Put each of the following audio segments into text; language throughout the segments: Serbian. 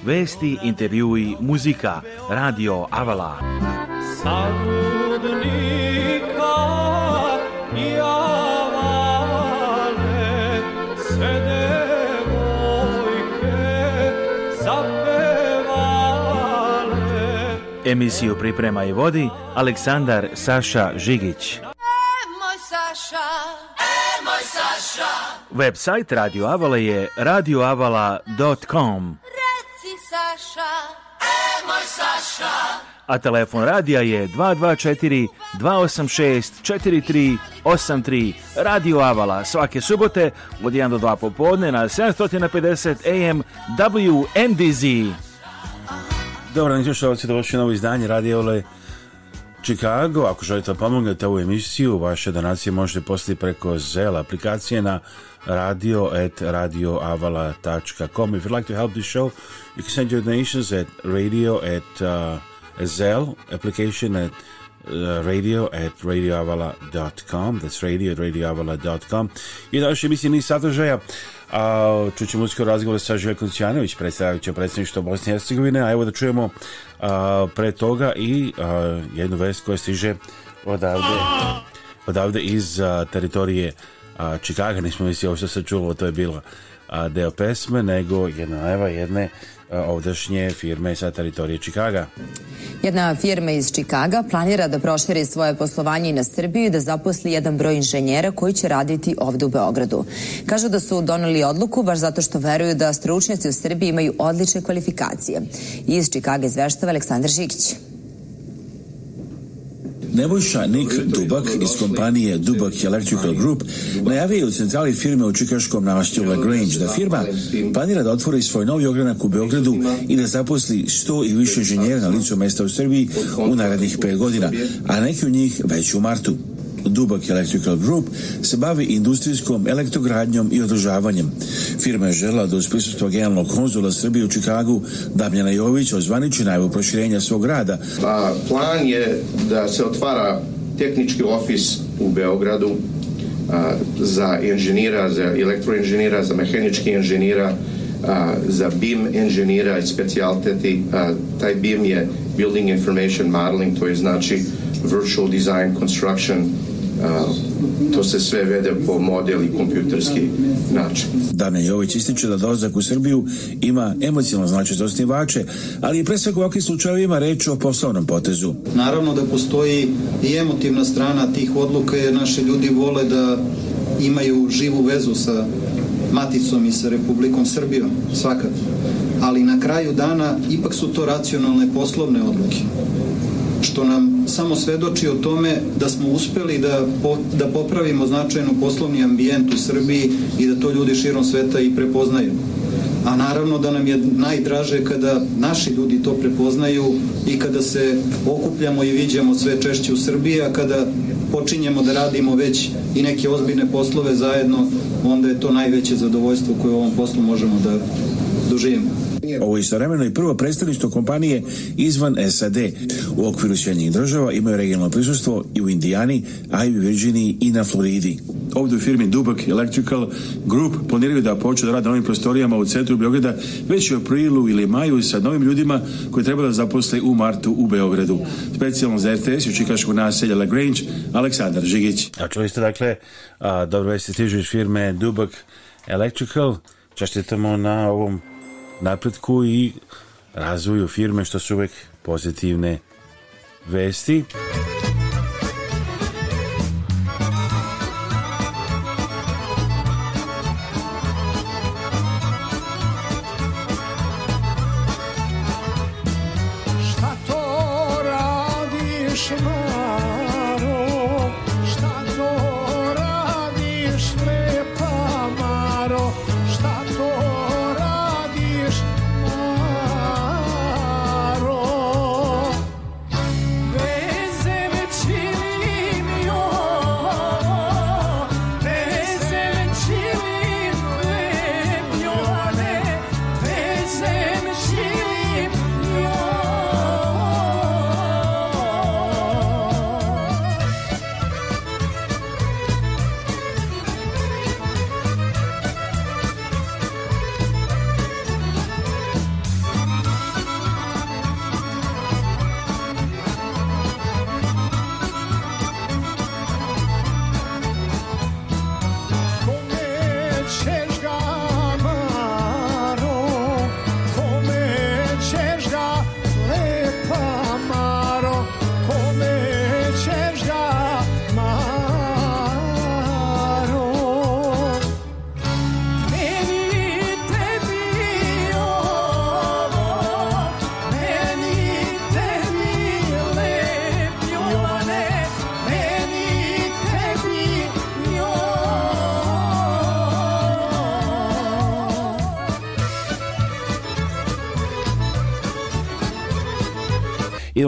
Vesti, intervjui, muzika, radio Avala. Sarudnika i Avale, se devojke zapevale. Emisiju priprema i vodi Aleksandar Saša Žigić. E, moj Saša, e moj Saša. Website Radio Avala je radioavala.com. Saša, e moj Saša. A telefon radija je 224 286 4383 Radio Avala svake subote od 1 do 2 popodne na 750 AM WNDZ. Dobro, neću šalci, došli novo izdanje Radio Avala Chicago. Ako želite da pomognete ovu emisiju, vaše donacije možete poslati preko Zela aplikacije na radio at radioavala.com. If you'd like to help the show, you can send your donations at radio at uh, Zelle, application at uh, radio at radioavala.com. That's radio at radioavala.com. I naše emisije niz sadržaja. A, čućemo uskoro razgovor sa Željkom Cijanović, predstavljajućem predstavništvo Bosne i Hercegovine, a evo da čujemo a, pre toga i a, jednu vest koja stiže odavde, odavde iz a, teritorije a, Čikaga, nismo mislili ovo što se čulo, to je bila a, deo pesme, nego jedna najva jedne ovdašnje firme sa teritorije Čikaga. Jedna firma iz Čikaga planira da proširi svoje poslovanje na Srbiju i da zaposli jedan broj inženjera koji će raditi ovde u Beogradu. Kažu da su doneli odluku baš zato što veruju da stručnjaci u Srbiji imaju odlične kvalifikacije. Iz Čikaga izveštava Aleksandar Žikić. Nebojša Nik Dubak iz kompanije Dubak Electrical Group najavio je u centrali firme u čikaškom navašću Grange da firma planira da otvori svoj novi ogranak u Beogradu i da zaposli 100 i više inženjera na licu mesta u Srbiji u narednih 5 godina, a neki u njih već u martu. Dubak Electrical Group se bavi industrijskom elektrogradnjom i održavanjem. Firma je žela da uz prisustvo generalnog konzula Srbije u Čikagu Damljana Jovića ozvaniči najavu proširenja svog rada. Pa, plan je da se otvara tehnički ofis u Beogradu a, za inženjera, za elektroinženjera, za mehanički inženjera, a, za BIM inženjera i specijalteti. A, taj BIM je Building Information Modeling, to je znači Virtual Design Construction to se sve vede po model i kompjuterski način. Dane Jović ističe da dozak u Srbiju ima emocionalno značaj za osnivače, ali i pre svega u ovakvim slučajevima reč o poslovnom potezu. Naravno da postoji i emotivna strana tih odluka, jer naši ljudi vole da imaju živu vezu sa maticom i sa Republikom Srbijom, svakako. Ali na kraju dana ipak su to racionalne poslovne odluke što nam samo svedoči o tome da smo uspeli da, po, da popravimo značajno poslovni ambijent u Srbiji i da to ljudi širom sveta i prepoznaju. A naravno da nam je najdraže kada naši ljudi to prepoznaju i kada se okupljamo i viđamo sve češće u Srbiji, a kada počinjemo da radimo već i neke ozbiljne poslove zajedno, onda je to najveće zadovoljstvo koje u ovom poslu možemo da doživimo. Ovo je istovremeno i prvo predstavništvo kompanije izvan SAD. U okviru Sjedinjenih država imaju regionalno prisustvo i u Indijani, a i u Virginiji i na Floridi. Ovdje u firmi Dubak Electrical Group planiraju da počne da rade na ovim prostorijama u centru Beograda već u aprilu ili maju sa novim ljudima koji treba da zaposle u martu u Beogradu. Specijalno za RTS u Čikaškog naselja Lagrange, Aleksandar Žigić. A čuli ste dakle, a, dobro vesti stižu iz firme Dubak Electrical, čestitamo na ovom napretku i razvoju firme, što su uvek pozitivne vesti.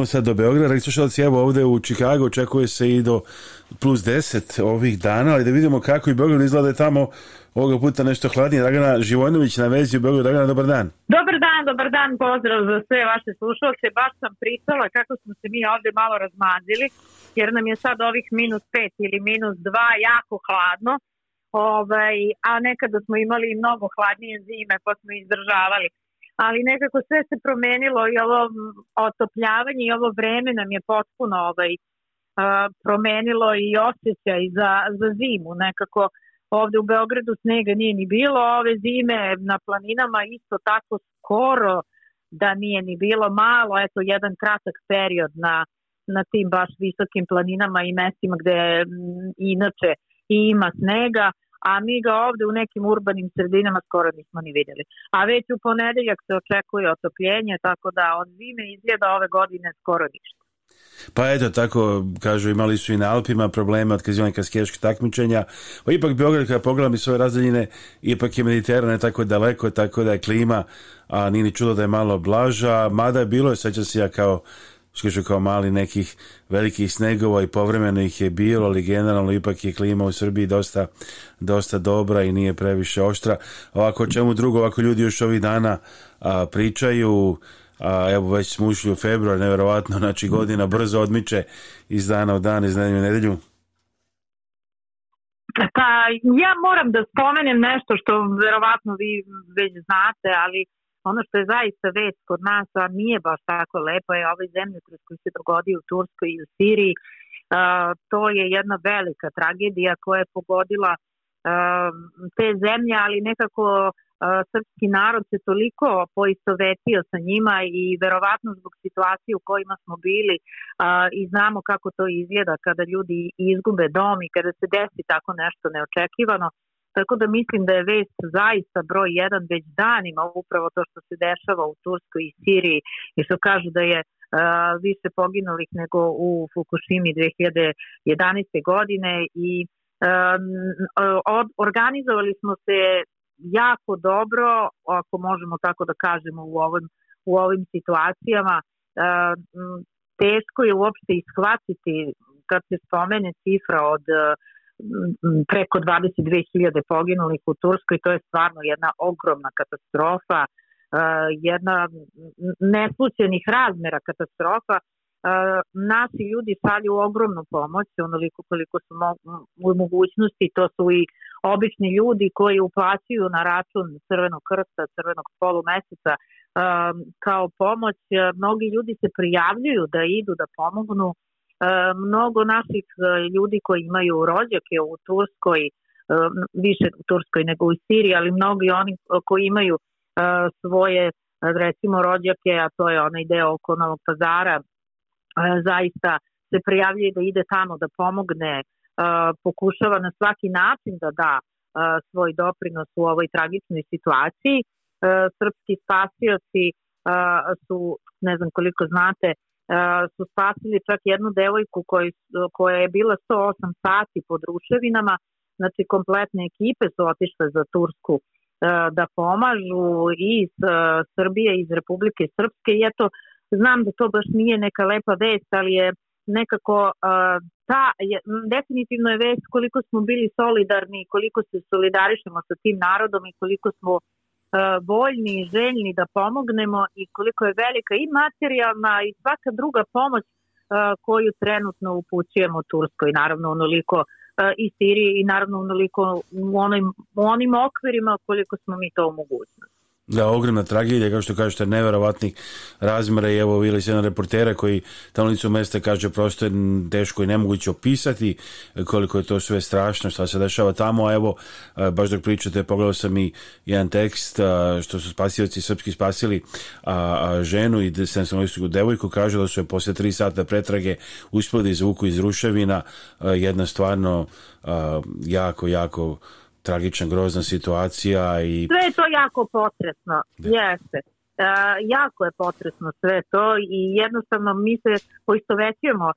idemo sad do Beograda, dragi slušalci, evo ovde u Čikagu očekuje se i do plus 10 ovih dana, ali da vidimo kako i Beograd izgleda tamo ovoga puta nešto hladnije. Dragana Živojnović na vezi u Beogradu. Dragana, dobar dan. Dobar dan, dobar dan, pozdrav za sve vaše slušalce. Baš sam pričala kako smo se mi ovde malo razmazili, jer nam je sad ovih minus 5 ili minus 2 jako hladno, ovaj, a nekada smo imali mnogo hladnije zime, pa smo izdržavali ali nekako sve se promenilo i ovo otopljavanje i ovo vreme nam je potpuno ovaj, uh, promenilo i osjećaj za, za zimu nekako ovde u Beogradu snega nije ni bilo ove zime na planinama isto tako skoro da nije ni bilo malo eto jedan kratak period na, na tim baš visokim planinama i mestima gde m, inače ima snega a mi ga ovde u nekim urbanim sredinama skoro nismo ni videli. A već u ponedeljak se očekuje otopljenje, tako da od zime izgleda ove godine skoro ništa. Pa eto, tako kažu, imali su i na Alpima probleme od otkazivanja kaskijaških takmičenja. O, ipak Beograd, kada pogledam i svoje razdaljine, ipak je Mediterane tako daleko, tako da je klima, a nini čudo da je malo blaža, mada je bilo, sećam se ja kao Isključno kao mali nekih velikih snegova i povremeno ih je bilo, ali generalno ipak je klima u Srbiji dosta, dosta dobra i nije previše oštra. Ovako čemu drugo, ovako ljudi još ovih dana a, pričaju, a evo već smo ušli u februar, nevjerovatno, znači godina brzo odmiče iz dana u dan, iz nedelju nedelju. Pa ja moram da spomenem nešto što verovatno vi već znate, ali Ono što je zaista vest kod nas, a nije baš tako lepo, je ovaj zemljotres koji se dogodio u Turskoj i u Siriji. To je jedna velika tragedija koja je pogodila te zemlje, ali nekako srpski narod se toliko poistovetio sa njima i verovatno zbog situacije u kojima smo bili i znamo kako to izgleda kada ljudi izgube dom i kada se desi tako nešto neočekivano, Tako da mislim da je vest zaista broj jedan već danima upravo to što se dešava u Turskoj i Siriji i što kažu da je Uh, više poginulih nego u Fukushimi 2011. godine i um, od, organizovali smo se jako dobro, ako možemo tako da kažemo u ovim, u ovim situacijama. Uh, teško je uopšte ishvatiti kad se spomene cifra od uh, preko 22.000 poginulih u Turskoj, to je stvarno jedna ogromna katastrofa, e, jedna neslučenih razmera katastrofa. E, naši ljudi šalju ogromnu pomoć, onoliko koliko su u mogućnosti, to su i obični ljudi koji uplaćuju na račun Crvenog krsta, Crvenog polumeseca e, kao pomoć. Mnogi ljudi se prijavljuju da idu, da pomognu, E, mnogo naših e, ljudi koji imaju rođake u Turskoj, e, više u Turskoj nego u Siriji, ali mnogi oni koji imaju svoje recimo rođake, a to je onaj deo oko Novog pazara, zaista se prijavljuje da ide tamo da pomogne, pokušava na svaki način da da svoj doprinos u ovoj tragičnoj situaciji. Srpski spasioci su, ne znam koliko znate, su spasili čak jednu devojku koji, koja je bila 108 sati pod ruševinama, znači kompletne ekipe su otišle za Tursku da pomažu iz Srbije, iz Republike Srpske i eto, znam da to baš nije neka lepa vest, ali je nekako ta, je, definitivno je vest koliko smo bili solidarni, koliko se solidarišemo sa tim narodom i koliko smo uh, E, voljni i željni da pomognemo i koliko je velika i materijalna i svaka druga pomoć e, koju trenutno upućujemo Turskoj, naravno onoliko e, i Siriji i naravno onoliko u, onim, u onim okvirima koliko smo mi to u mogućnosti. Da, ogromna tragedija, kao što kažete, neverovatnih razmera i evo vidjeli se jedan reportera koji tamo licu mesta kaže prosto je teško i nemoguće opisati koliko je to sve strašno, što se dešava tamo, a evo, baš dok pričate, pogledao sam i jedan tekst što su spasioci srpski spasili a, a ženu i 17 devojku, kaže da su je poslije tri sata pretrage uspjeli da izvuku iz ruševina, jedna stvarno a, jako, jako tragična, grozna situacija. I... Sve je to jako potresno, da. jeste. E, jako je potresno sve to i jednostavno mi se poistovećujemo e,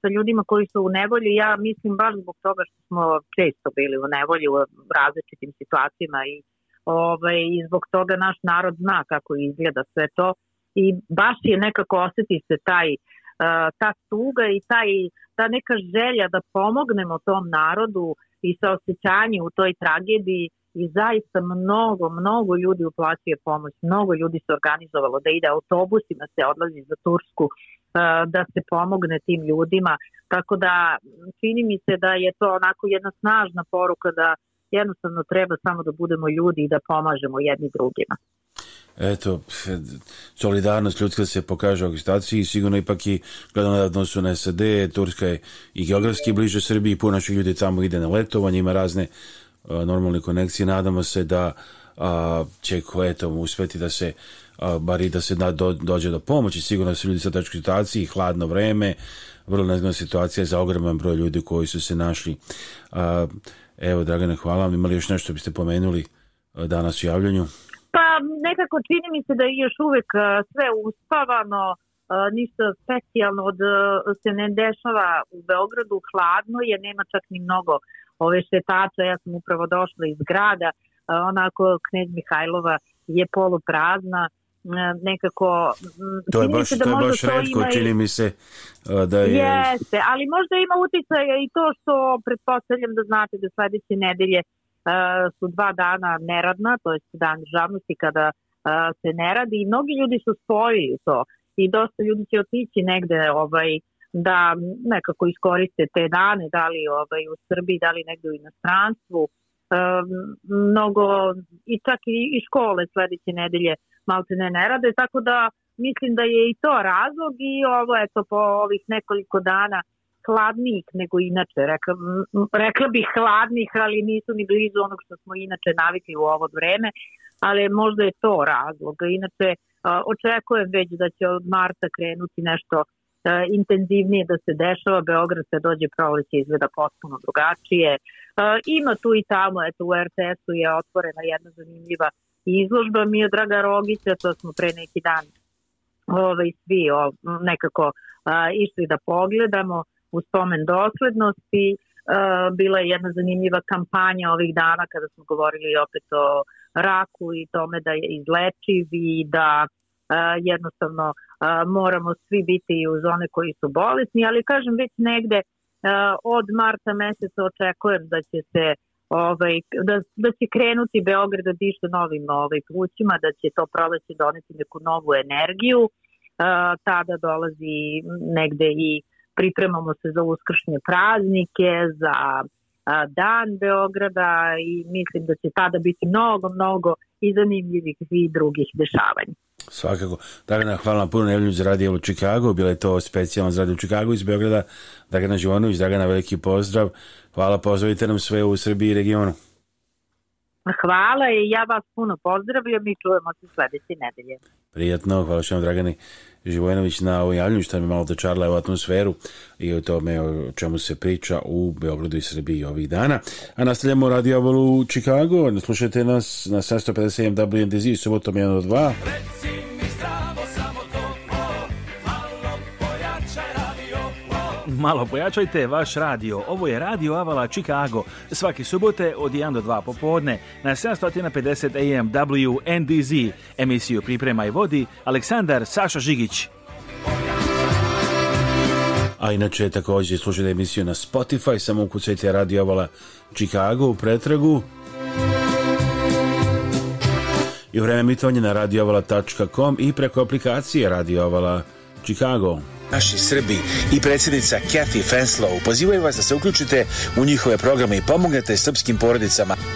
sa ljudima koji su u nevolji, ja mislim baš zbog toga što smo često bili u nevolji u različitim situacijama i, ovaj, i zbog toga naš narod zna kako izgleda sve to i baš je nekako osjeti se taj e, ta tuga i taj, ta neka želja da pomognemo tom narodu i saosećanje u toj tragediji i zaista mnogo, mnogo ljudi uplaćuje pomoć, mnogo ljudi se organizovalo da ide autobusima, da se odlazi za Tursku, e, da se pomogne tim ljudima, tako da čini mi se da je to onako jedna snažna poruka da jednostavno treba samo da budemo ljudi i da pomažemo jedni drugima eto, solidarnost ljudska se pokaže u agitaciji, sigurno ipak i gledano na odnosu na SAD, Turska je i geografski bliže Srbiji, puno naših ljudi tamo ide na letovanje, ima razne a, e, normalne konekcije, nadamo se da a, će ko eto uspeti da se a, bar i da se da, do, dođe do pomoći, sigurno su ljudi sa teškoj situaciji, hladno vreme, vrlo nezgodna situacija za ogroman broj ljudi koji su se našli. A, evo, Dragane, hvala vam. Imali još nešto biste pomenuli e, danas u javljanju? Pa nekako čini mi se da je još uvek e, sve uspavano, e, ništa specijalno od, e, se ne dešava u Beogradu, hladno je, nema čak ni mnogo ove štetača, ja sam upravo došla iz grada, onako knez Mihajlova je poluprazna, nekako... To je baš, da to je baš to redko, ima čini mi se da je... Jeste, ali možda ima uticaja i to što pretpostavljam da znate da sledeće nedelje E, su dva dana neradna, to je dan državnosti kada e, se ne radi i mnogi ljudi su spojili to i dosta ljudi će otići negde ovaj, da nekako iskoriste te dane, da li ovaj, u Srbiji, da li negde u inostranstvu. Um, mnogo i čak i, i škole sledeće nedelje malte ne ne rade, tako da mislim da je i to razlog i ovo eto po ovih nekoliko dana hladnijih nego inače. Rekla, rekla bih hladnih, ali nisu ni blizu onog što smo inače navikli u ovo vreme, ali možda je to razlog. Inače, očekujem već da će od marta krenuti nešto intenzivnije da se dešava, Beograd se dođe proleće izgleda potpuno drugačije. Ima tu i tamo, eto u RTS-u je otvorena jedna zanimljiva izložba Draga Rogića, to smo pre neki dan ovaj, svi o, nekako a, išli da pogledamo u spomen doslednosti. E, bila je jedna zanimljiva kampanja ovih dana kada smo govorili opet o raku i tome da je izlečiv i da e, jednostavno e, moramo svi biti uz one koji su bolesni, ali kažem već negde od marta meseca očekujem da će se ovaj, da, da će krenuti Beograd da diše novim ovaj, plućima, da će to proleće doneti neku novu energiju, tada dolazi negde i pripremamo se za uskršnje praznike, za dan Beograda i mislim da će tada biti mnogo, mnogo i zanimljivih i drugih dešavanja. Svakako. Dragana, hvala vam puno Nevlju za Radio u Čikagu. Bila je to specijalno za Radio u Čikagu iz Beograda. Dragana Živonović, Dragana, veliki pozdrav. Hvala, pozdravite nam sve u Srbiji i regionu. Hvala i ja vas puno pozdravljam i čujemo se sledeće nedelje. Prijatno, hvala što vam Dragani Živojinović na ovom javljanju što mi malo dočarala u atmosferu i o tome o čemu se priča u Beogradu i Srbiji ovih dana. A nastavljamo Radio Avalu u Čikago, slušajte nas na 757 WNDZ subotom 1 do 2. Reci mi zdravo malo pojačajte vaš radio. Ovo je Radio Avala Chicago. Svake subote od 1 do 2 popodne na 750 AM WNDZ. Emisiju Priprema i vodi Aleksandar Saša Žigić. A inače također slušajte emisiju na Spotify, samo ukucajte Radio Avala Chicago u pretragu i vreme mitovanja na radioavala.com i preko aplikacije Radio Radioavala Chicago. Naši Srbi i predsjednica Kathy Fenslow pozivaju vas da se uključite u njihove programe i pomognete srpskim porodicama.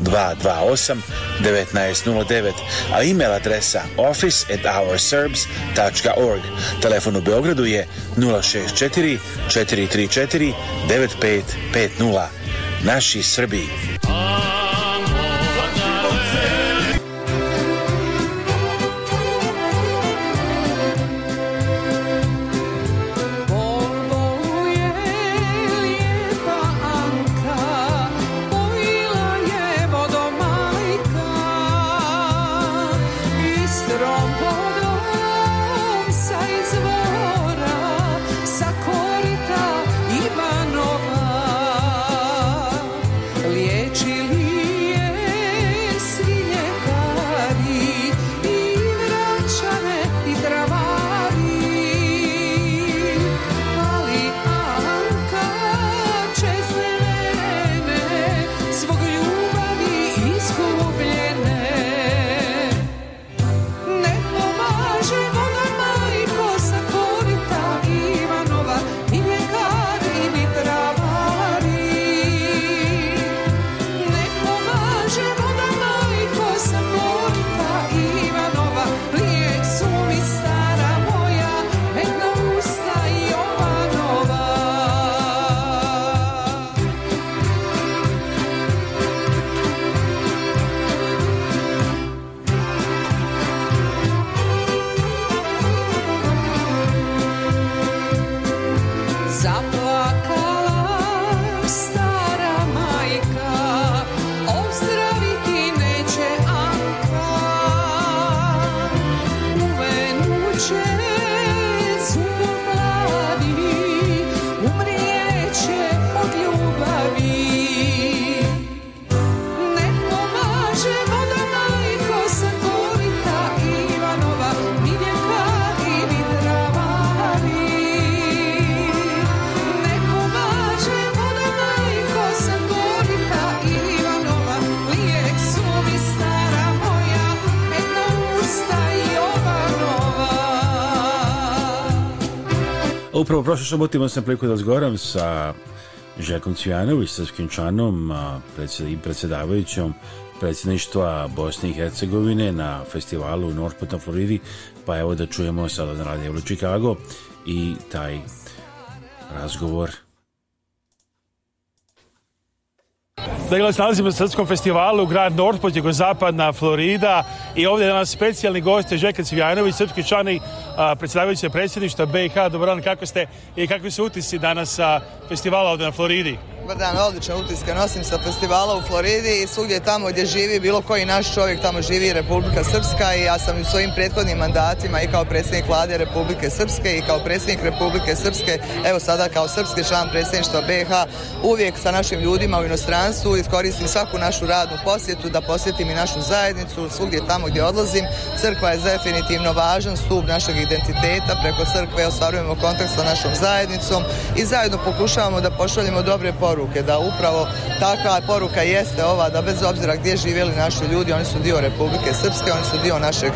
228 1909, a email adresa office@ourserbs.org. Telefon u Beogradu je 064 434 9550. Naši Srbi. Upravo prošle sobote imao sam priliku da razgovaram sa Žekom Cvijanović, srpskim članom i predsedavajućom predsjedništva Bosne i Hercegovine na festivalu u Norput na Floridi, pa evo da čujemo sada na radiju u Chicago i taj razgovor Danas dakle, nalazimo na Srpskom festivalu grad Northport, zapadna Florida i ovde je danas specijalni gost je Žeka Civjanović, srpski član i predsjedavajuće predsjedništva BiH. Dobar dan, kako ste i kakvi su utisci danas a, festivala ovde na Floridi? Dobar dan, odličan utiska nosim sa festivala u Floridi i svugdje tamo gdje živi bilo koji naš čovjek tamo živi Republika Srpska i ja sam u svojim prethodnim mandatima i kao predsjednik vlade Republike Srpske i kao predsjednik Republike Srpske, evo sada kao srpski član predsjedništva BiH, uvijek sa našim ljudima u inostranstvu iskoristim svaku našu radnu posjetu da posjetim i našu zajednicu svugdje tamo gdje odlazim. Crkva je definitivno važan stup našeg identiteta, preko crkve ostvarujemo kontakt sa našom zajednicom i zajedno pokušavamo da pošaljemo dobre poruke poruke, da upravo takva poruka jeste ova, da bez obzira gdje živjeli naši ljudi, oni su dio Republike Srpske, oni su dio našeg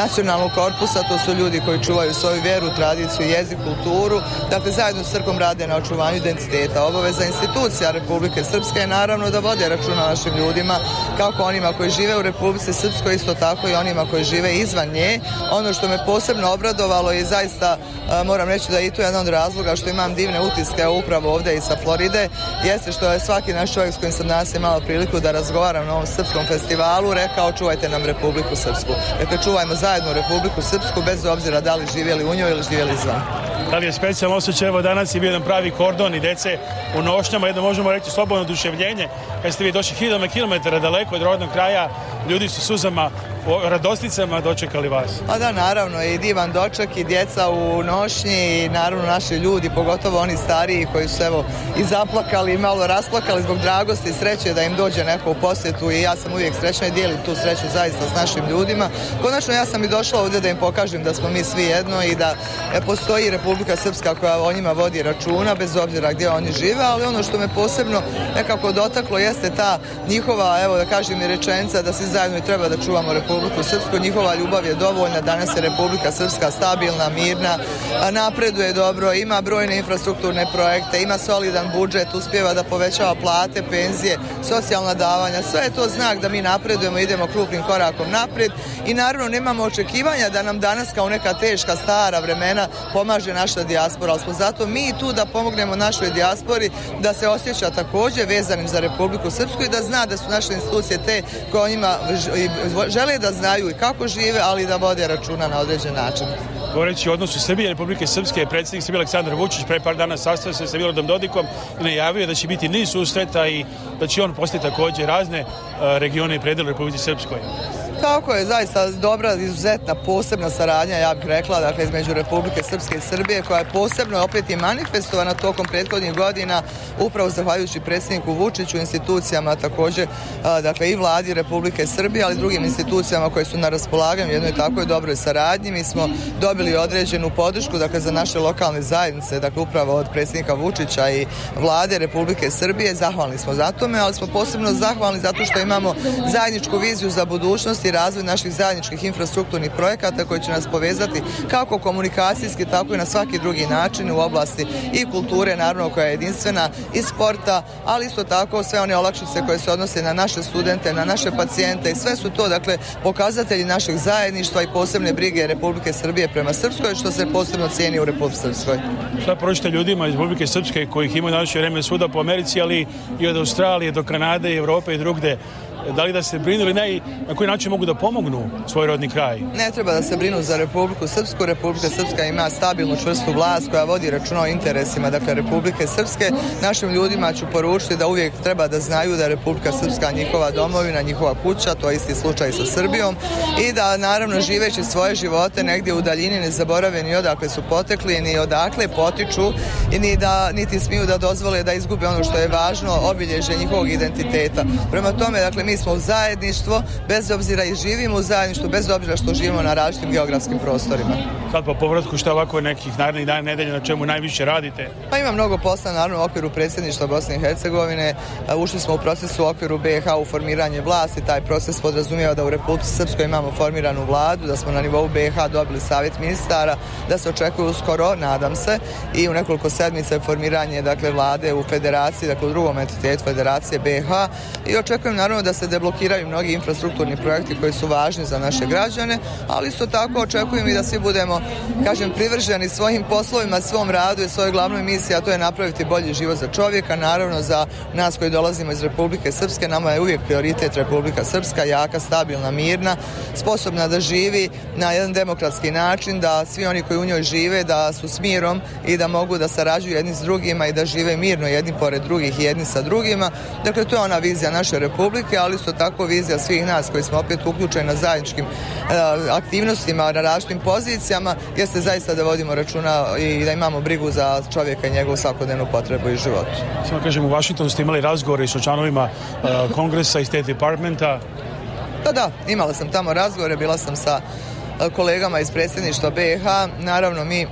nacionalnog korpusa, to su ljudi koji čuvaju svoju vjeru, tradiciju, jezik, kulturu, dakle zajedno s crkom rade na očuvanju identiteta. Obaveza institucija Republike Srpske je naravno da vode računa našim ljudima, kako onima koji žive u Republike Srpskoj, isto tako i onima koji žive izvan nje. Ono što me posebno obradovalo i zaista moram reći da je i tu jedan od razloga što imam divne utiske upravo ovde i sa Floride jeste što je svaki naš čovjek s kojim sam danas imala priliku da razgovaram na ovom srpskom festivalu rekao čuvajte nam Republiku Srpsku. Dakle, čuvajmo zajedno Republiku Srpsku bez obzira da li živjeli u njoj ili živjeli izvan. Da li je specijalno osjećaj, evo danas je bio jedan pravi kordon i dece u nošnjama, jedno možemo reći slobodno oduševljenje kad ste vi došli hiljadama kilometara daleko od rodnog kraja, ljudi su suzama radosticama dočekali vas. Pa da, naravno, i divan doček i djeca u nošnji i naravno naši ljudi, pogotovo oni stariji koji su evo i zaplakali i malo rasplakali zbog dragosti i sreće da im dođe neko u posjetu i ja sam uvijek srećna i dijelim tu sreću zaista s našim ljudima. Konačno ja sam i došla ovdje da im pokažem da smo mi svi jedno i da e, postoji Republika Srpska koja o njima vodi računa bez obzira gdje oni žive, ali ono što me posebno nekako dotaklo je jeste ta njihova, evo da kažem i rečenica, da svi zajedno i treba da čuvamo Republiku Srpsku. Njihova ljubav je dovoljna, danas je Republika Srpska stabilna, mirna, napreduje dobro, ima brojne infrastrukturne projekte, ima solidan budžet, uspjeva da povećava plate, penzije, socijalna davanja, sve je to znak da mi napredujemo, idemo krupnim korakom napred i naravno nemamo očekivanja da nam danas kao neka teška stara vremena pomaže naša dijaspora, ali smo zato mi tu da pomognemo našoj dijaspori da se osjeća takođe vezanim za Republiku Republiku Srpsku i da zna da su naše institucije te koje onima žele da znaju i kako žive, ali da vode računa na određen način. Govoreći o odnosu Srbije i Republike Srpske, predsjednik Srbije Aleksandar Vučić pre par dana sastavio se sa Milodom Dodikom i najavio da će biti niz susreta i da će on postati takođe razne regione i predele Republike Srpskoj. Tako je, zaista dobra, izuzetna, posebna saradnja, ja bih rekla, dakle, između Republike Srpske i Srbije, koja je posebno opet i manifestovana tokom prethodnih godina, upravo zahvaljujući predsjedniku Vučiću, institucijama takođe, dakle, i vladi Republike Srbije, ali i drugim institucijama koje su na raspolaganju jednoj takvoj dobroj saradnji. Mi smo dobili određenu podršku, dakle, za naše lokalne zajednice, dakle, upravo od predsjednika Vučića i vlade Republike Srbije. Zahvalni smo za tome, ali smo posebno zahvalni zato što imamo zajedničku viziju za budućnost biti razvoj naših zajedničkih infrastrukturnih projekata koji će nas povezati kako komunikacijski, tako i na svaki drugi način u oblasti i kulture, naravno koja je jedinstvena, i sporta, ali isto tako sve one olakšice koje se odnose na naše studente, na naše pacijente i sve su to, dakle, pokazatelji naših zajedništva i posebne brige Republike Srbije prema Srpskoj, što se posebno cijeni u Republike Srpskoj. Šta pročite ljudima iz Republike Srpske kojih imaju naše vreme svuda po Americi, ali i od Australije do Kanade i Evrope i drugde da li da se brinu ili ne i na koji način mogu da pomognu svoj rodni kraj? Ne treba da se brinu za Republiku Srpsku. Republika Srpska ima stabilnu čvrstu vlast koja vodi računa o interesima dakle, Republike Srpske. Našim ljudima ću poručiti da uvijek treba da znaju da Republika Srpska njihova domovina, njihova kuća, to je isti slučaj sa Srbijom i da naravno živeći svoje živote negdje u daljini ne zaborave ni odakle su potekli, ni odakle potiču i ni da, niti smiju da dozvole da izgube ono što je važno obilježje njihovog identiteta. Prema tome, dakle, mi smo u zajedništvo, bez obzira i živimo u zajedništvu, bez obzira što živimo na različitim geografskim prostorima. Sad po povratku šta ovako nekih narednih dana, nedelja na čemu najviše radite? Pa ima mnogo posla naravno u okviru predsjedništva Bosne i Hercegovine. Ušli smo u proces u okviru BiH u formiranje vlasti. Taj proces podrazumijeva da u Republici Srpskoj imamo formiranu vladu, da smo na nivou BiH dobili savjet ministara, da se očekuje uskoro, nadam se, i u nekoliko sedmica formiranje dakle, vlade u federaciji, dakle u drugom entitetu federacije BiH i očekujem naravno da se deblokiraju mnogi infrastrukturni projekti koji su važni za naše građane, ali isto tako očekujem i da svi budemo, kažem, privrženi svojim poslovima, svom radu i svojoj glavnoj misiji, a to je napraviti bolji život za čovjeka. Naravno, za nas koji dolazimo iz Republike Srpske, nama je uvijek prioritet Republika Srpska, jaka, stabilna, mirna, sposobna da živi na jedan demokratski način, da svi oni koji u njoj žive, da su s mirom i da mogu da sarađuju jedni s drugima i da žive mirno jedni pored drugih i jedni sa drugima. Dakle, to je ona vizija naše Republike, ali ali isto tako vizija svih nas koji smo opet uključeni na zajedničkim e, aktivnostima, na različitim pozicijama, jeste zaista da vodimo računa i da imamo brigu za čovjeka i njegovu svakodnevnu potrebu i život. Samo kažem, u Washingtonu ste imali razgovore sa članovima e, kongresa i State Departmenta. Da, da, imala sam tamo razgovore, bila sam sa e, kolegama iz predsjedništva BiH. Naravno, mi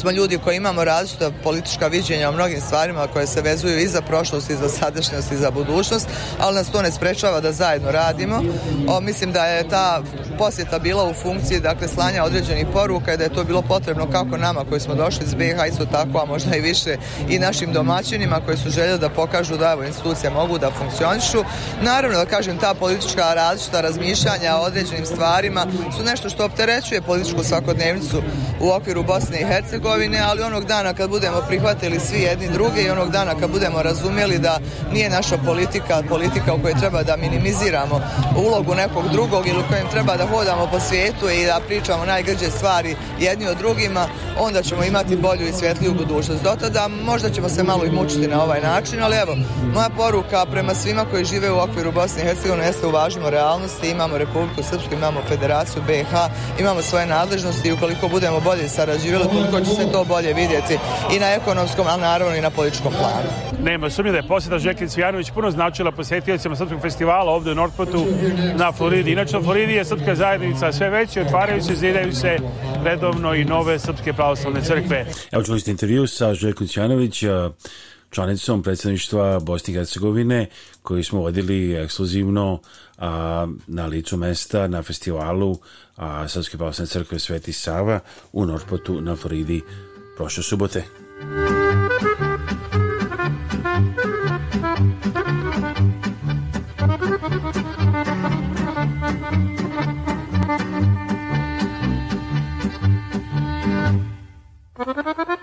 smo ljudi koji imamo različita politička viđenja o mnogim stvarima koje se vezuju i za prošlost i za sadašnjost i za budućnost, ali nas to ne sprečava da zajedno radimo. O, mislim da je ta posjeta bila u funkciji dakle slanja određenih poruka i da je to bilo potrebno kako nama koji smo došli iz BiH isto tako, a možda i više i našim domaćinima koji su željeli da pokažu da evo institucije mogu da funkcionišu. Naravno da kažem ta politička različita razmišljanja o određenim stvarima su nešto što opterećuje političku svakodnevnicu u okviru Bosne i Hercegovine Hercegovine, ali onog dana kad budemo prihvatili svi jedni druge i onog dana kad budemo razumjeli da nije naša politika politika u kojoj treba da minimiziramo ulogu nekog drugog ili u kojem treba da hodamo po svijetu i da pričamo najgrđe stvari jedni o drugima, onda ćemo imati bolju i svjetliju budućnost. Do tada možda ćemo se malo i mučiti na ovaj način, ali evo, moja poruka prema svima koji žive u okviru Bosne i Hercegovine jeste uvažimo realnosti, imamo Republiku Srpsku, imamo Federaciju BiH, imamo svoje nadležnosti i ukoliko budemo bolje sarađivali, koliko će se to bolje vidjeti i na ekonomskom, a naravno i na političkom planu. Nema sumnje da je posjeta Žeklin Cvijanović puno značila posjetiocima Srpskog festivala ovdje u Nortpotu na Floridi. Inače, na Floridi je srpska zajednica sve veće, otvaraju se, zidaju se redovno i nove srpske pravoslavne crkve. Evo čuli ste intervju sa Žeklin Cvijanović, članicom predsjedništva Bosne i Hercegovine koji smo vodili ekskluzivno a, na licu mesta na festivalu a Srpske pravoslavne crkve Sveti Sava u Norpotu na Floridi prošle subote. Thank you.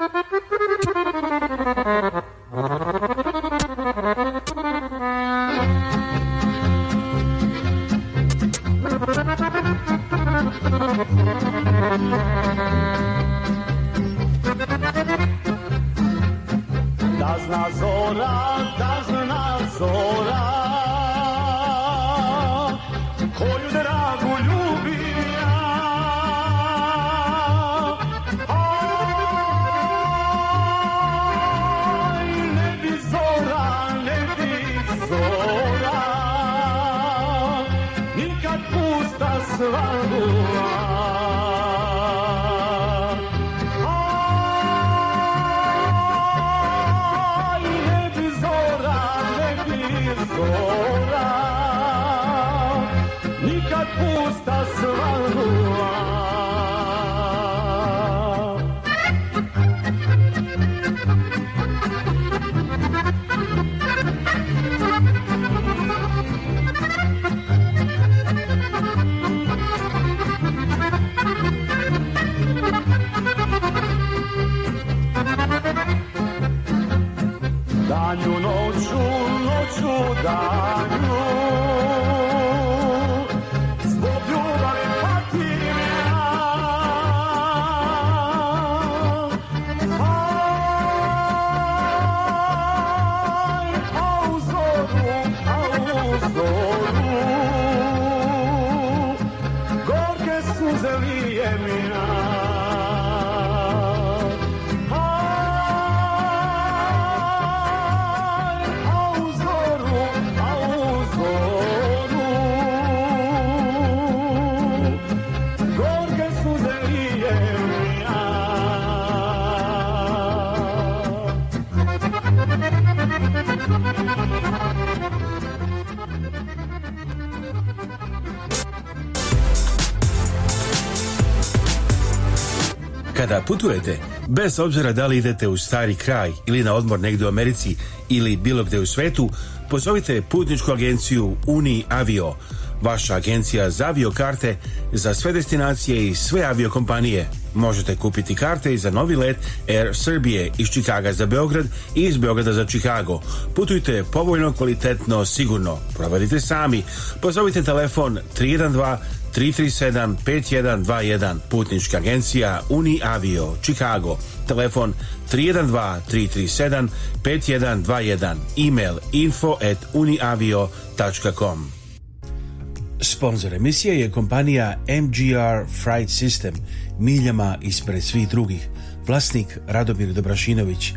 putujete, bez obzira da li idete u stari kraj ili na odmor negde u Americi ili bilo gde u svetu, pozovite putničku agenciju Uni Avio, vaša agencija za aviokarte za sve destinacije i sve aviokompanije. Možete kupiti karte i za novi let Air Srbije iz Čikaga za Beograd i iz Beograda za Čikago. Putujte povoljno, kvalitetno, sigurno. Proverite sami. Pozovite telefon 312 337 5121 Putnička agencija Uni Avio Chicago Telefon 312 337 5121 Email info@uniavio.com at uniavio.com Sponzor emisije je kompanija MGR Freight System miljama ispred svih drugih. Vlasnik Radomir Dobrašinović.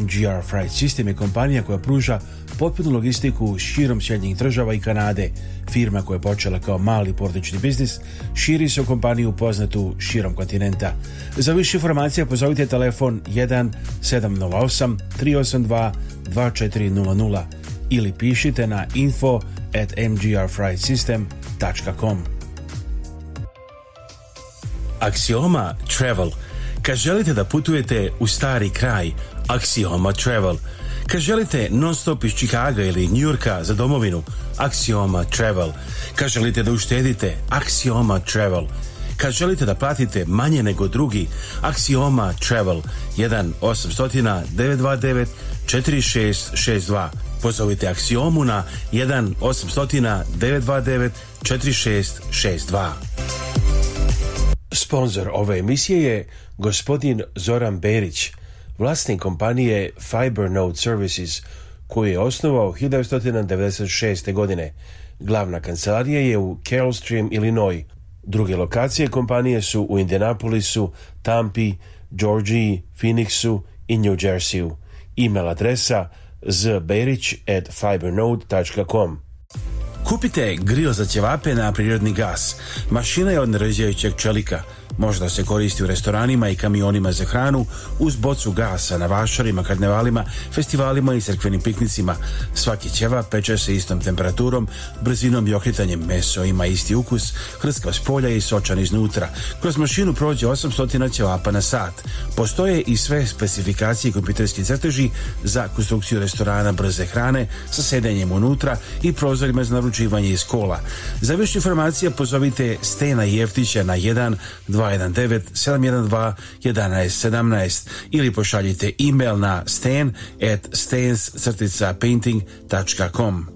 MGR Freight System je kompanija koja pruža potpunu logistiku širom Sjedinjenih država i Kanade. Firma koja je počela kao mali portični biznis širi se u kompaniju poznatu širom kontinenta. Za više informacija pozovite telefon 1 708 382 2400 ili pišite na info at mgrfrightsystem.com Aksioma Travel Kad želite da putujete u stari kraj, Aksioma Travel – Kad želite non-stop iz Čikaga ili Njurka za domovinu, Axioma Travel. Kad želite da uštedite, Axioma Travel. Kad želite da platite manje nego drugi, Axioma Travel 1 800 929 4662. Pozovite Axiomu na 1 800 929 4662. Sponzor ove emisije je gospodin Zoran Berić – vlasnik kompanije Fibernode Services, koju je osnovao 1996. godine. Glavna kancelarija je u Carolstream, Illinois. Druge lokacije kompanije su u Indianapolisu, Tampi, Georgiji, Phoenixu i New Jerseyu. E-mail adresa zberić at fibernode.com. Kupite grill za ćevape na prirodni gas. Mašina je od narađajućeg čelika – Možda se koristi u restoranima i kamionima za hranu uz bocu gasa na vašarima, karnevalima, festivalima i crkvenim piknicima. Svaki ćeva peče se istom temperaturom, brzinom i okretanjem meso ima isti ukus, hrskav s polja i sočan iznutra. Kroz mašinu prođe 800 ćevapa na sat. Postoje i sve specifikacije i kompjuterski crteži za konstrukciju restorana brze hrane sa sedenjem unutra i prozorima za naručivanje iz kola. Za više informacija pozovite Stena Jeftića na 1 219 712 11 ili pošaljite e-mail na stan at stans-painting.com.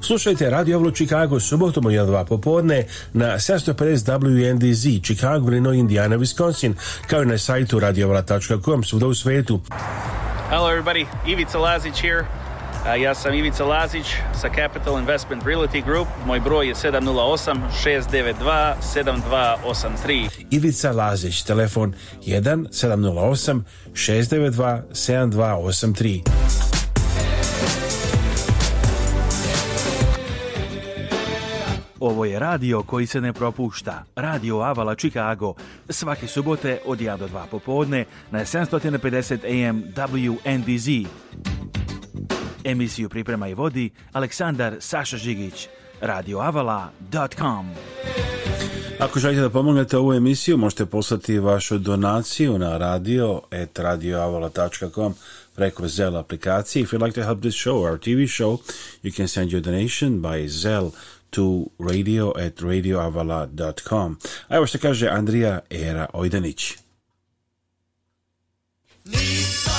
Slušajte Radio Avlo Chicago subotom u 1-2 popodne na 750 WNDZ Chicago, Illinois, Indiana, Wisconsin kao i na sajtu radioavla.com svuda u svetu. Hello everybody, Ivica Lazić here. Uh, ja sam Ivica Lazić sa Capital Investment Realty Group. Moj broj je 708-692-7283. Ivica Lazić, telefon 1-708-692-7283. Ovo je radio koji se ne propušta. Radio Avala Chicago. Svake subote od 1 do 2 popodne na 750 AM WNDZ. Emisiju priprema i vodi Aleksandar Saša Žigić. radioavala.com Ako želite da pomognete ovu emisiju, možete poslati vašu donaciju na radio at radioavala.com preko Zelle aplikacije. If you'd like to help this show, our TV show, you can send your donation by Zelle to radio at radioavala.com. A evo što kaže Andrija Era Ojdanić. Nisam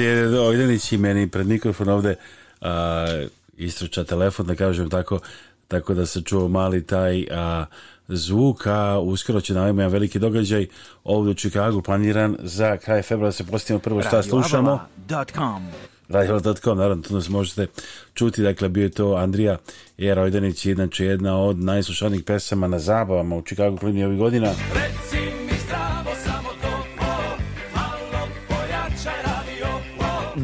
je Ojdanić i meni pred mikrofon ovde a, istruča telefon, da kažem tako, tako da se čuo mali taj a, zvuk, a uskoro će nam jedan veliki događaj ovde u Čikagu planiran za kraj februara da se postimo prvo šta slušamo. Radio.com Radio.com, naravno, tu nas možete čuti, dakle, bio je to Andrija Jerojdanić, inače jedna od najslušanijih pesama na zabavama u Čikagu klini ovih godina. Reci!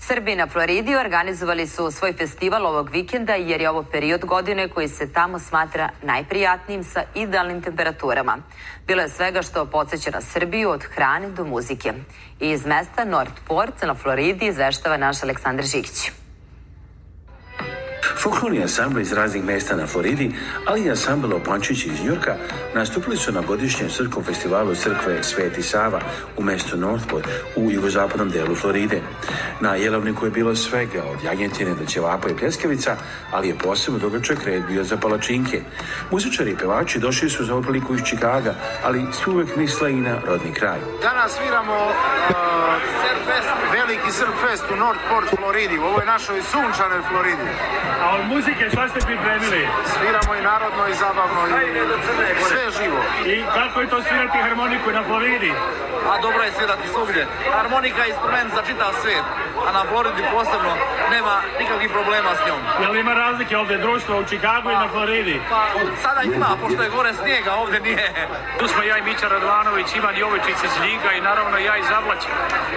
Srbi na Floridi organizovali su svoj festival ovog vikenda jer je ovo period godine koji se tamo smatra najprijatnijim sa idealnim temperaturama. Bilo je svega što podsjeća na Srbiju od hrane do muzike. I iz mesta Northport na Floridi izveštava naš Aleksandar Žikić. Folklorni ansambl iz raznih mesta na Floridi, ali i ansambl Opančić iz Njurka nastupili su na godišnjem crkom festivalu crkve Sveti Sava u mestu Northport u jugozapadnom delu Floride. Na jelovniku je bilo svega, od jagnjetine do ćevapa i pljeskavica, ali je posebno dogačak red bio za palačinke. Muzičari i pevači došli su za opriliku iz Čikaga, ali su uvek misle i na rodni kraj. Danas sviramo uh, veliki fest u Northport, Floridi. Ovo je našoj sunčanoj Floridi. A od muzike šta ste pripremili? Sviramo i narodno i zabavno i sve je živo. I kako je to svirati harmoniku na Floridi? A dobro je svirati svugdje. Harmonika je instrument za čitav svet, a na Floridi posebno nema nikakvih problema s njom. Jel ima razlike ovdje društva u Čikagu i na pa, Floridi? Pa sada ima, pošto je gore snijega, ovde nije. Tu smo ja i Mića Radvanović, Ivan Jovičić iz Ljiga i naravno ja iz Zavlaća.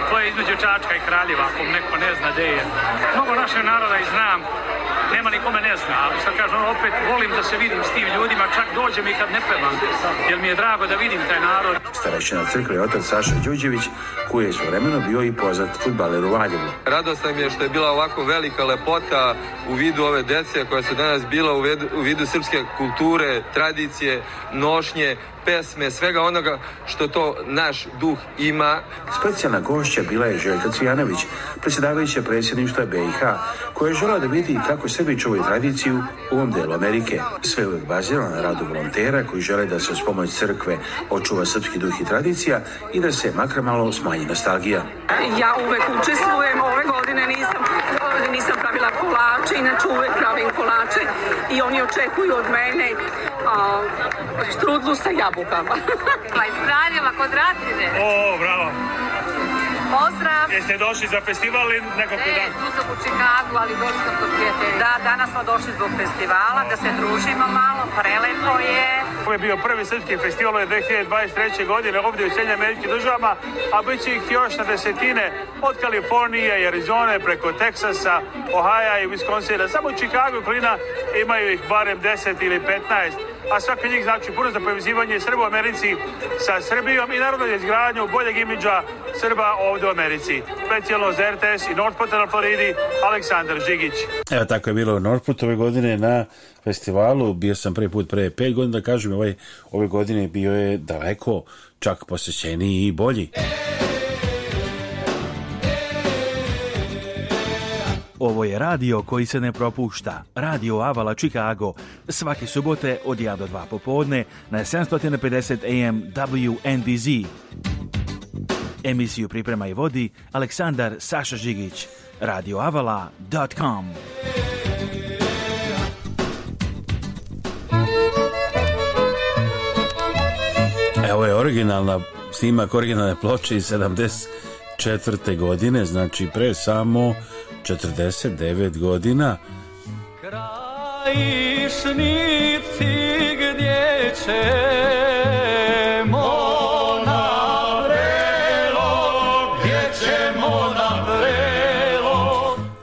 To je između Čačka i Kraljeva, ako neko ne zna gdje je. Mnogo našeg naroda i znam nema nikome ne zna, ali sad kažem, opet volim da se vidim s tim ljudima, čak dođem i kad ne pevam, jer mi je drago da vidim taj narod. Starešina crkve je otac Saša Đuđević, koji je svovremeno bio i poznat futbaler u Valjevu. Radostan mi je što je bila ovako velika lepota u vidu ove dece koja su danas bila u vidu, u vidu srpske kulture, tradicije, nošnje, pesme, svega onoga što to naš duh ima. Specijalna gošća bila je Željka Cijanović, predsjedavajuća predsjedništva BiH, koja je žela da vidi kako sebi čuvaju tradiciju u ovom delu Amerike. Sve uvijek bazirano na radu volontera koji žele da se uz pomoć crkve očuva srpski duh i tradicija i da se makar malo smanji nostalgija. Ja uvek učestvujem, ove godine nisam, ove nisam pravila kolače, inače uvek pravim kolače i oni očekuju od mene a, štrudlu sa jabukama. Pa iz Kraljeva kod Ratine. O, bravo. Pozdrav! Jeste došli za festival ili nekog ne, dan? Ne, tu sam u Čikagu, ali došli sam kod prijatelja. Da, danas smo došli zbog festivala, da se družimo malo, prelepo je. Ovo je bio prvi srpski festival je 2023. godine ovdje u Sjednje Amerike državama, a bit će ih još na desetine od Kalifornije i Arizone preko Teksasa, Ohaja i Wisconsina. Samo u Čikagu klina imaju ih barem 10 ili 15 a svaki od njih znači puno za povezivanje Srba u Americi sa Srbijom i naravno izgradnju boljeg imidža Srba ovde u Americi. Specijalno za RTS i Northport na Floridi, Aleksandar Žigić. Evo tako je bilo u Northport ove godine na festivalu, bio sam prvi put pre 5 godina, da kažem, ovaj, ove godine bio je daleko čak posećeniji i bolji. E! Ovo je radio koji se ne propušta. Radio Avala Chicago. Svake subote od 1 do 2 popodne na 750 AM WNDZ. Emisiju priprema i vodi Aleksandar Saša Žigić. radioavala.com Evo je originalna snimak originalne ploče iz 74. godine, znači pre samo 49 godina. Krajišnici gdje će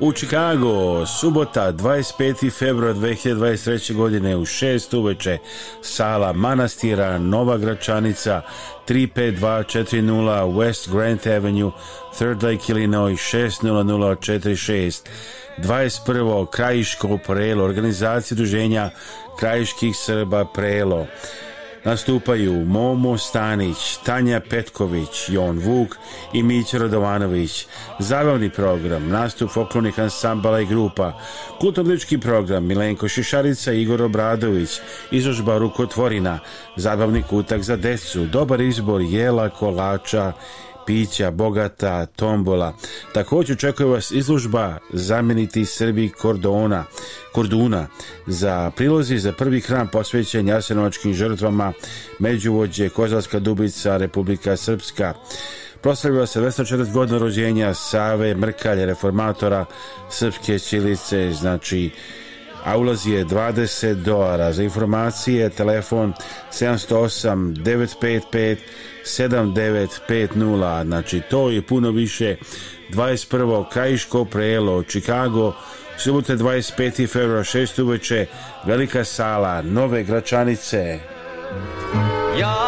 u Chicago, subota 25. februar 2023. godine u 6 uveče, sala Manastira, Nova Gračanica, 35240 West Grant Avenue, Third Lake, Illinois, 60046, 21. Krajiško prelo, organizacija duženja Krajiških Srba prelo. Nastupaju Momo Stanić, Tanja Petković, Jon Vuk i Mića Radovanović. Zabavni program, nastup folklornih ansambala i grupa, kulturnički program Milenko Šišarica i Igor Obradović, izložba Rukotvorina, zabavni kutak za decu, dobar izbor jela, kolača pića, bogata, tombola. Također očekuje vas izlužba zameniti Srbi kordona, korduna za prilozi za prvi hram posvećen jasenovačkim žrtvama Međuvođe, Kozalska Dubica, Republika Srpska. Proslavila se 240 godina rođenja Save, Mrkalje, reformatora, Srpske Čilice, znači a ulaz je 20 dolara. Za informacije telefon 708 955 7950. Znači to je puno više 21. Krajiško prelo, Chicago, subote 25. februar 6. uveče, velika sala, nove gračanice. Ja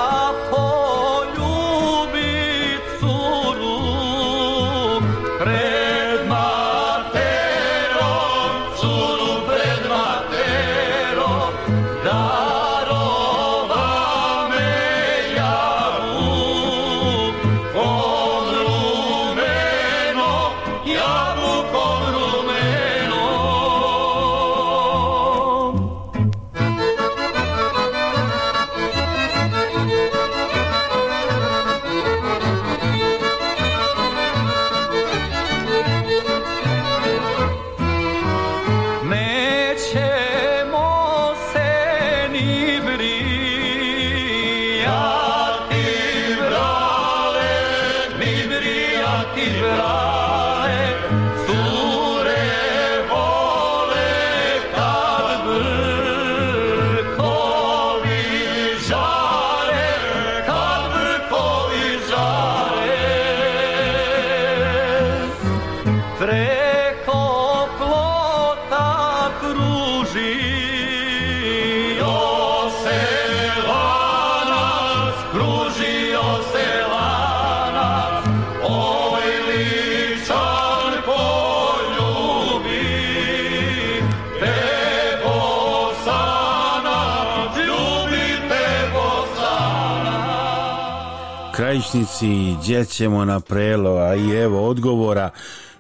poslušnici, gdje ćemo na prelo, a i evo odgovora.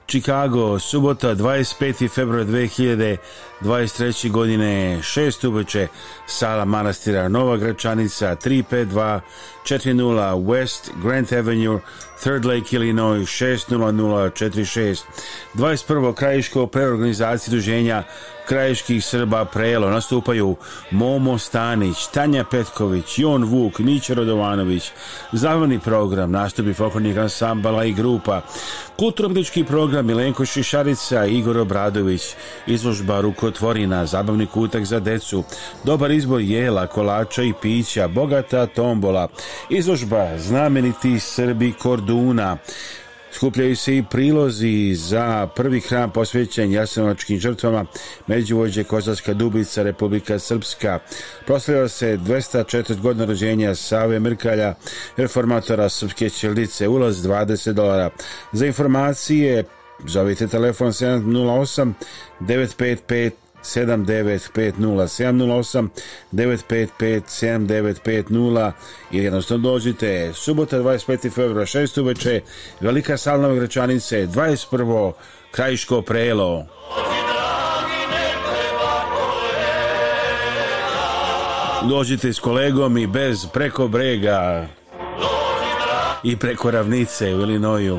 Chicago, subota 25. februar 2023. godine, 6 uveče, sala manastira Nova Gračanica, 352-40 West Grand Avenue, Third Lake, Illinois 60046. 21. Krajiško preorganizacije duženja Krajiških Srba Prelo nastupaju Momo Stanić, Tanja Petković, Jon Vuk, Niće Radovanović, Zavrni program, nastupi folklornih ansambala i grupa, kulturobnički program Milenko Šišarica, Igor Obradović, izložba Rukotvorina, zabavni kutak za decu, dobar izbor jela, kolača i pića, bogata tombola, izložba Znameniti Srbi Kordon, Duna. Skupljaju se i prilozi za prvi hram posvećen jasenovačkim žrtvama Međuvođe, Kozarska Dubica, Republika Srpska. Proslavio se 204 godina rođenja Save Mrkalja, reformatora Srpske ćelice, ulaz 20 dolara. Za informacije zovite telefon 708 955 7950708 9557950 ili jednostavno dođite subota 25. februara 6. uveče Velika salna Gračanice 21. Krajiško prelo Dođite s kolegom i bez preko brega i preko ravnice u Ilinoju.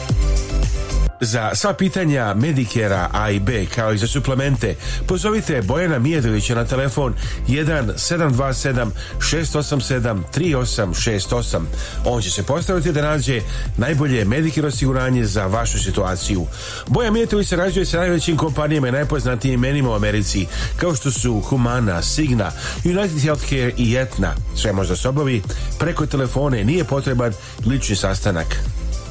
Za sva pitanja medicare A i B kao i za suplemente pozovite Bojana Mijedovića na telefon 1 727 687 3868. On će se postaviti da nađe najbolje Medicare osiguranje za vašu situaciju. Bojan se sarađuje sa najvećim kompanijama i najpoznatijim imenima u Americi kao što su Humana, Signa, United Healthcare i Etna. Sve možda se obavi preko telefone nije potreban lični sastanak.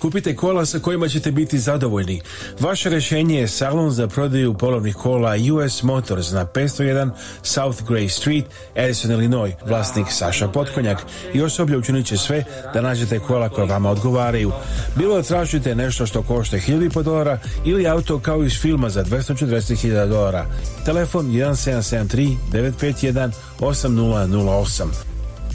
Kupite kola sa kojima ćete biti zadovoljni. Vaše rešenje je salon za prodaju polovnih kola US Motors na 501 South Gray Street, Edison, Illinois. Vlasnik Saša Potkonjak i osoblje učinit će sve da nađete kola koja vama odgovaraju. Bilo da tražite nešto što košta 1000 dolara ili auto kao iz filma za 240.000 dolara. Telefon 1773 951 8008.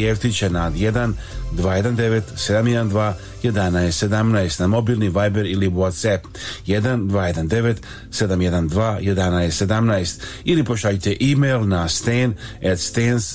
Jeftića na 1 219 712 1117 na mobilni Viber ili WhatsApp 1 219 712 1117 ili pošaljite e-mail na stan at stans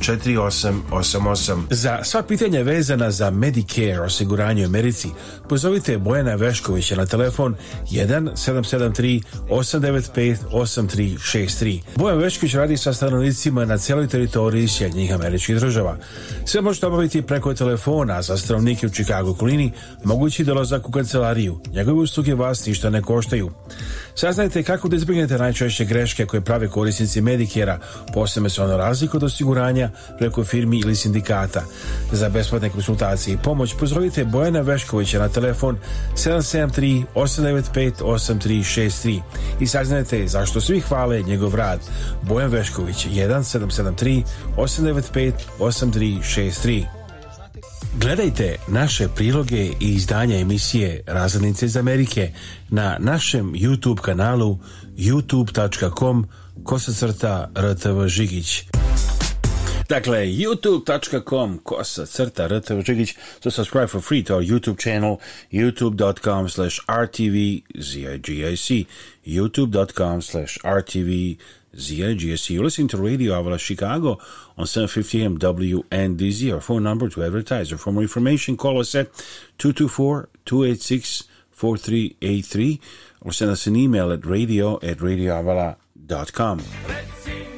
4888. Za sva pitanja vezana za Medicare osiguranje u Americi, pozovite Bojana Veškovića na telefon 1 773 895 Bojan Vešković radi sa stanovnicima na cijeloj teritoriji Sjednjih američkih država. Sve možete obaviti preko telefona za stanovnike u Chicago kolini, mogući dolazak u kancelariju. Njegove usluge vas ništa ne koštaju. Saznajte kako da izbjegnete najčešće greške koje prave korisnici Medikera, posebno se ono razliku od osiguranja preko firmi ili sindikata. Za besplatne konsultacije i pomoć pozovite Bojana Veškovića na telefon 773 895 8363 i saznajte zašto svi hvale njegov rad. Bojan Vešković 1773 895 8363 Gledajte naše priloge i izdanja emisije Razrednice iz Amerike na našem YouTube kanalu youtube.com kosacrta rtv žigić. Dakle, youtube.com kosa rtv žigić. So subscribe for free to our YouTube channel youtube.com slash rtv zigic youtube.com slash rtv GSC. You're listening to Radio Avala Chicago on 750 AM WNDZ. Our phone number to advertise or for more information, call us at 224-286-4383 or send us an email at radio at radioavala.com. Let's see.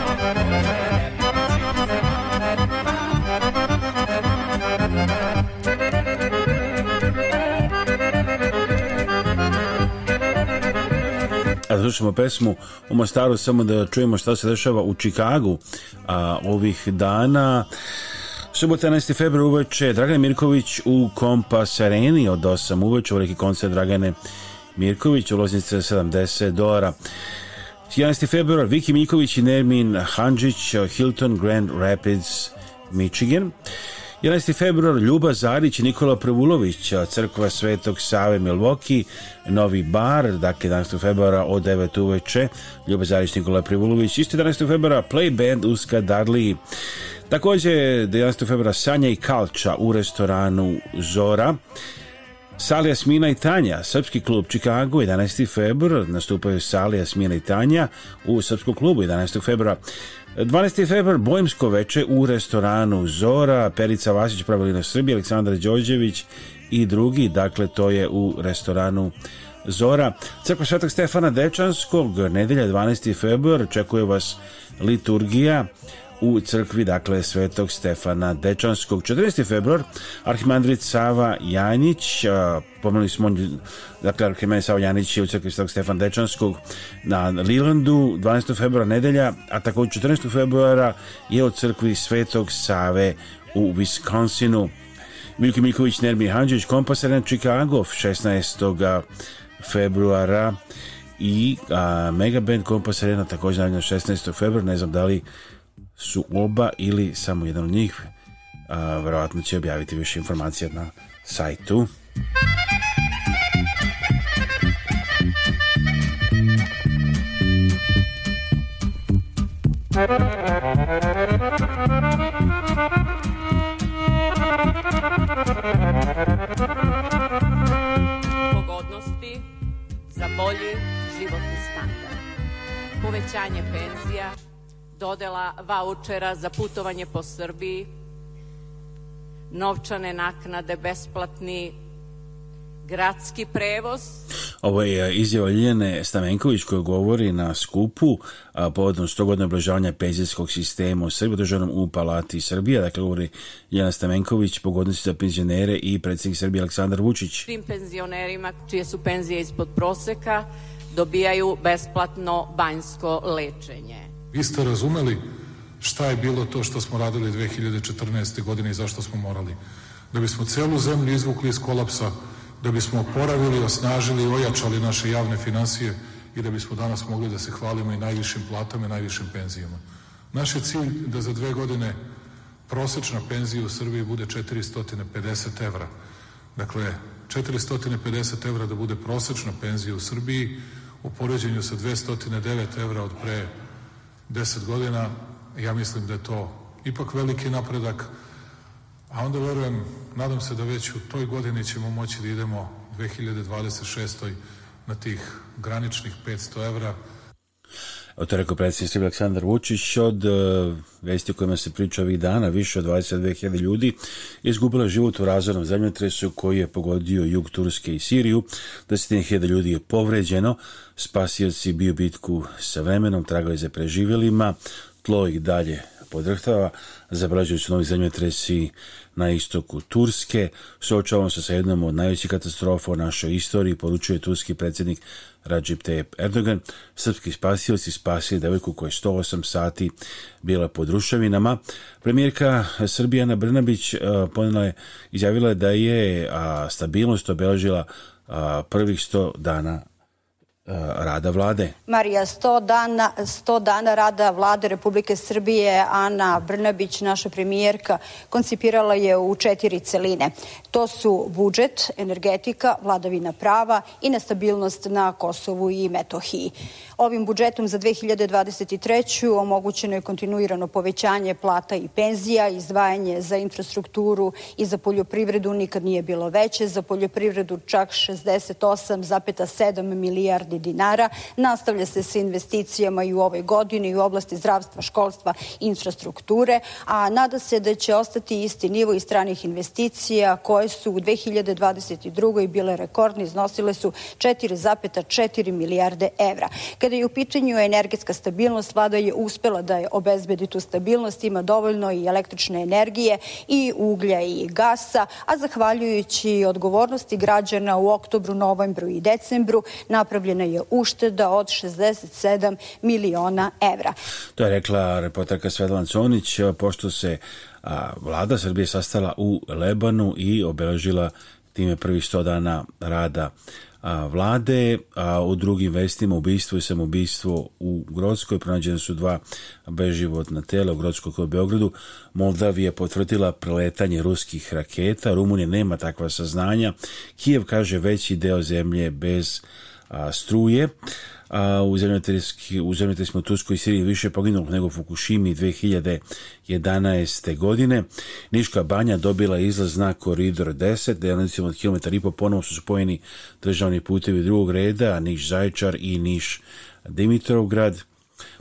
Kada slušamo pesmu o Mostaru, samo da čujemo šta se dešava u Čikagu a, ovih dana. Subota 11. februar uveče Dragan Mirković u Kompas Areni od 8 uveče, veliki koncert Dragane Mirković, u ulaznica 70 dolara. 11. februar Viki Miković i Nermin Hanđić Hilton Grand Rapids, Michigan. 11. februar Ljuba Zarić i Nikola Prvulović, crkva Svetog Save Milvoki, Novi Bar, dakle 11. februara od 9 uveče, Ljuba Zarić, Nikola Prvulović, isto 11. februara Play Band Uska Darliji. Takođe, 11. februara Sanja i Kalča u restoranu Zora. Salija Smina i Tanja, Srpski klub Čikago, 11. februar, nastupaju Salija Smina i Tanja u Srpskom klubu 11. februara. 12. februar, Bojmsko veče u restoranu Zora, Perica Vasić, Pravilina Srbije, Aleksandar Đorđević i drugi, dakle to je u restoranu Zora. Crkva Svetog Stefana Dečanskog, nedelja 12. februar, čekuje vas liturgija, u crkvi, dakle, Svetog Stefana Dečanskog. 14. februar, Arhimandrit Sava Janjić, pomenuli smo, dakle, Arhimandrit Sava Janjić je u crkvi Svetog Stefana Dečanskog na Lilandu, 12. februara nedelja, a također 14. februara je u crkvi Svetog Save u Wisconsinu. Milko Miljković, Nermi Hanđević, Kompas Arena Chicago, 16. februara i a, Megaband Kompas Arena takođe na 16. februar, ne znam da li su oba ili samo jedan od njih. A, verovatno će objaviti više informacija na sajtu. Pogodnosti za bolji životni standard. Povećanje penzija, dodela vaučera za putovanje po Srbiji, novčane naknade, besplatni gradski prevoz. Ovo je e, izjava Ljiljane Stamenković koja govori na skupu a, povodom 100 godina oblažavanja penzijskog sistema u Srbiji, državnom u Palati Srbije. Dakle, govori Ljiljana Stamenković, pogodnosti za penzionere i predsednik Srbije Aleksandar Vučić. Svim penzionerima čije su penzije ispod proseka dobijaju besplatno banjsko lečenje. Vi ste razumeli šta je bilo to što smo radili 2014. godine i zašto smo morali. Da bismo celu zemlju izvukli iz kolapsa, da bismo oporavili, osnažili i ojačali naše javne financije i da bismo danas mogli da se hvalimo i najvišim platama i najvišim penzijama. Naš je cilj da za dve godine prosečna penzija u Srbiji bude 450 evra. Dakle, 450 evra da bude prosečna penzija u Srbiji u poređenju sa 209 evra od pre deset godina. Ja mislim da je to ipak veliki napredak. A onda verujem, nadam se da već u toj godini ćemo moći da idemo 2026. na tih graničnih 500 evra. To rekao predsjednik Aleksandar Vučić od e, vesti kojima se priča ovih dana, više od 22.000 ljudi izgubilo život u razornom zemljotresu koji je pogodio jug Turske i Siriju. hiljada ljudi je povređeno, spasioci bio bitku sa vremenom, tragovi za preživjelima, tlo ih dalje podrhtava, zablađuju su novi zemljotresi na istoku Turske. Suočavamo se sa jednom od najvećih katastrofa u našoj istoriji, poručuje turski predsjednik Rajib Tayyip Erdogan. Srpski spasioci spasili devojku koja je 108 sati bila pod ruševinama. Premijerka Srbijana Brnabić e, ponela je, izjavila je da je stabilnost obeležila prvih 100 dana E, rada vlade. Marija, 100 dana, 100 dana rada vlade Republike Srbije, Ana Brnabić, naša premijerka, koncipirala je u četiri celine. To su budžet, energetika, vladavina prava i nestabilnost na Kosovu i Metohiji. Ovim budžetom za 2023. omogućeno je kontinuirano povećanje plata i penzija, izdvajanje za infrastrukturu i za poljoprivredu nikad nije bilo veće, za poljoprivredu čak 68,7 milijardi dinara. Nastavlja se sa investicijama i u ovoj godini i u oblasti zdravstva, školstva, infrastrukture, a nada se da će ostati isti nivo i stranih investicija koje koje su u 2022. bile rekordne, iznosile su 4,4 milijarde evra. Kada je u pitanju energetska stabilnost, vlada je uspela da je obezbedi tu stabilnost, ima dovoljno i električne energije i uglja i gasa, a zahvaljujući odgovornosti građana u oktobru, novembru i decembru napravljena je ušteda od 67 miliona evra. To je rekla reporterka Svetlana Conić, pošto se vlada Srbije sastala u Lebanu i obeležila time prvih 100 dana rada vlade, a u drugim vestima ubijstvo i samobijstvo u Grodskoj pronađene su dva beživotna tela u Grodskoj kao Beogradu. Moldavija potvrdila preletanje ruskih raketa, Rumunija nema takva saznanja. Kijev kaže veći deo zemlje bez struje a u zemljotresima u Turskoj i Siriji više poginulih nego u Fukushimi 2011. godine. Niška banja dobila izlaz na koridor 10, delanicima od kilometar i po ponovo su spojeni državni putevi drugog reda, Niš Zaječar i Niš Dimitrovgrad.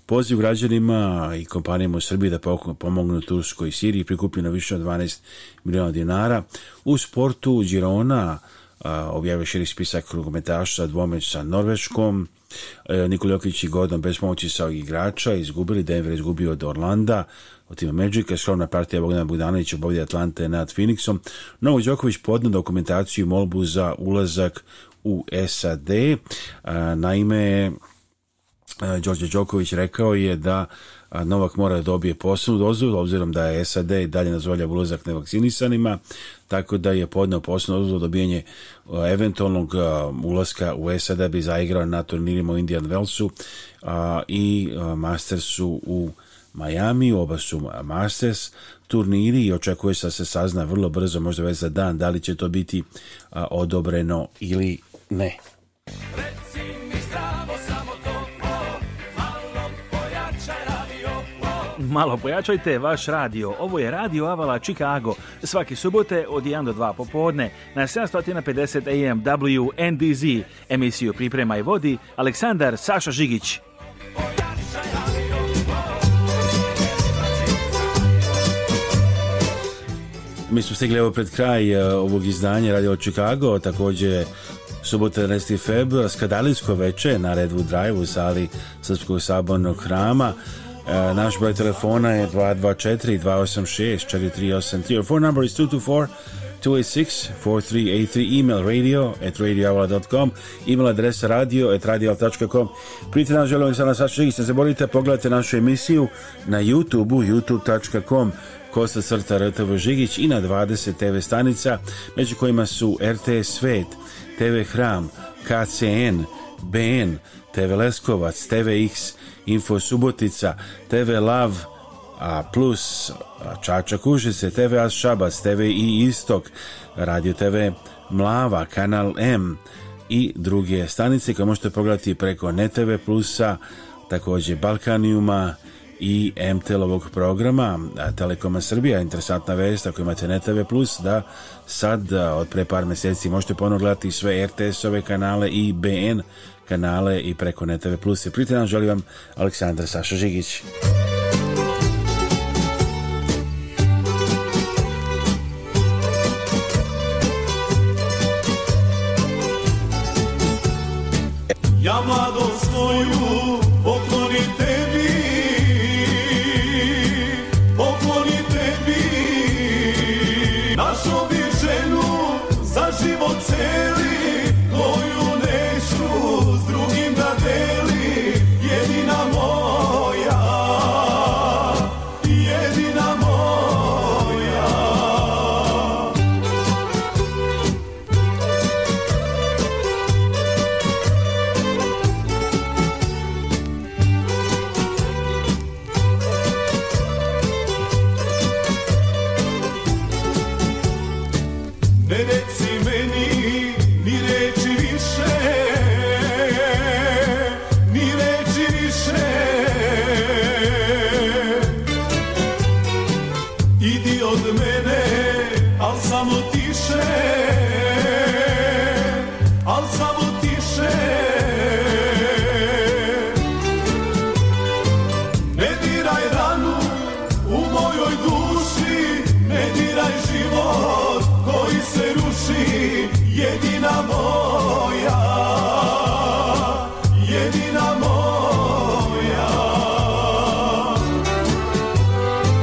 Poziv građanima i kompanijama u Srbiji da pomognu Turskoj i Siriji prikupljeno više od 12 miliona dinara. U sportu Girona objavio širi spisak rukometaša dvomeč sa Norveškom. E, Nikola Jokić i Gordon bez pomoći sa igrača izgubili, Denver izgubio od Orlanda, od tima Magica, skromna partija Bogdana Bogdanovića u Atlante nad Phoenixom. Novo Đoković podnao dokumentaciju i molbu za ulazak u SAD. E, naime, e, Đorđe Đoković rekao je da Novak mora da dobije posebnu dozu, obzirom da je SAD dalje nazvoljava ulazak nevakcinisanima, tako da je podneo posebnu dozu dobijanje e, eventualnog e, ulaska u SAD bi zaigrao na turnirima u Indian Wellsu i e, Mastersu u Miami, oba su Masters turniri i očekuje se da se sazna vrlo brzo, možda već za dan, da li će to biti odobreno ili ne. Reci mi malo pojačajte vaš radio. Ovo je Radio Avala Chicago. Svaki subote od 1 do 2 popodne na 750 AM WNDZ. Emisiju priprema i vodi Aleksandar Saša Žigić. Mi smo stigli evo pred kraj e, ovog izdanja Radio Chicago, takođe subota 11. feb, skadalijsko veče na Redwood Drive u sali Srpskog sabornog hrama. E, naš broj telefona je 224 286 4383. Your phone number is 224 286-4383, email radio at radioavala.com, email adresa radio at radioavala.com. Prijatelj nam želim sada sačeš ne zaborite, pogledajte našu emisiju na youtube-u, youtube.com Kosta Crta RTV Žigić i na 20 TV stanica, među kojima su RTS Svet, TV Hram, KCN, BN, TV Leskovac, TVX, Info Subotica, TV Lav, a plus Čača Kušice, TV As Šabas, TV i Istok, Radio TV Mlava, Kanal M i druge stanice koje možete pogledati preko NeTV Plusa, takođe Balkanijuma i MTL-ovog programa Telekoma Srbija. Interesantna vest ako imate NeTV Plus da sad od pre par meseci možete ponovno gledati sve RTS-ove kanale i BN kanale i preko NTV Plus. Prijatelj nam želim vam Aleksandar Saša Žigić. Ja mladost svoju poklonite